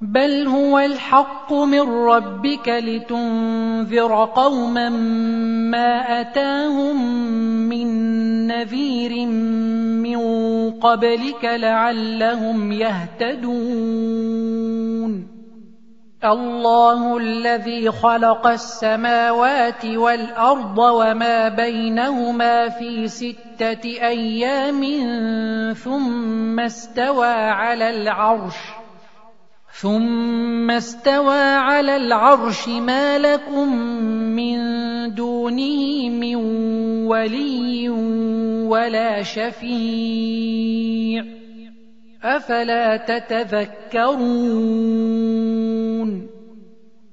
بل هو الحق من ربك لتنذر قوما ما اتاهم من نذير من قبلك لعلهم يهتدون الله الذي خلق السماوات والارض وما بينهما في سته أيام ثم استوى على العرش ثم استوى على العرش ما لكم من دونه من ولي ولا شفيع أفلا تتذكرون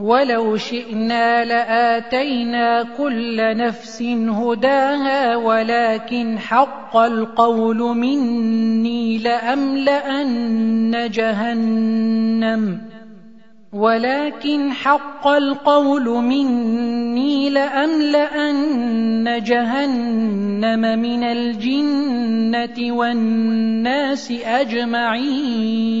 ولو شئنا لآتينا كل نفس هداها ولكن حق القول مني لأملأن جهنم. ولكن حق القول مني لأملأن جهنم من الجنة والناس أجمعين.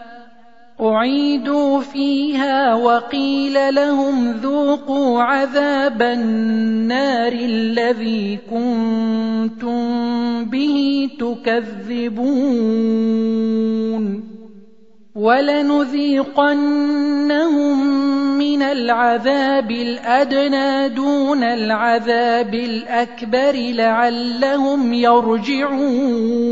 أعيدوا فيها وقيل لهم ذوقوا عذاب النار الذي كنتم به تكذبون ولنذيقنهم من العذاب الأدنى دون العذاب الأكبر لعلهم يرجعون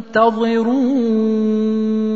منتظرون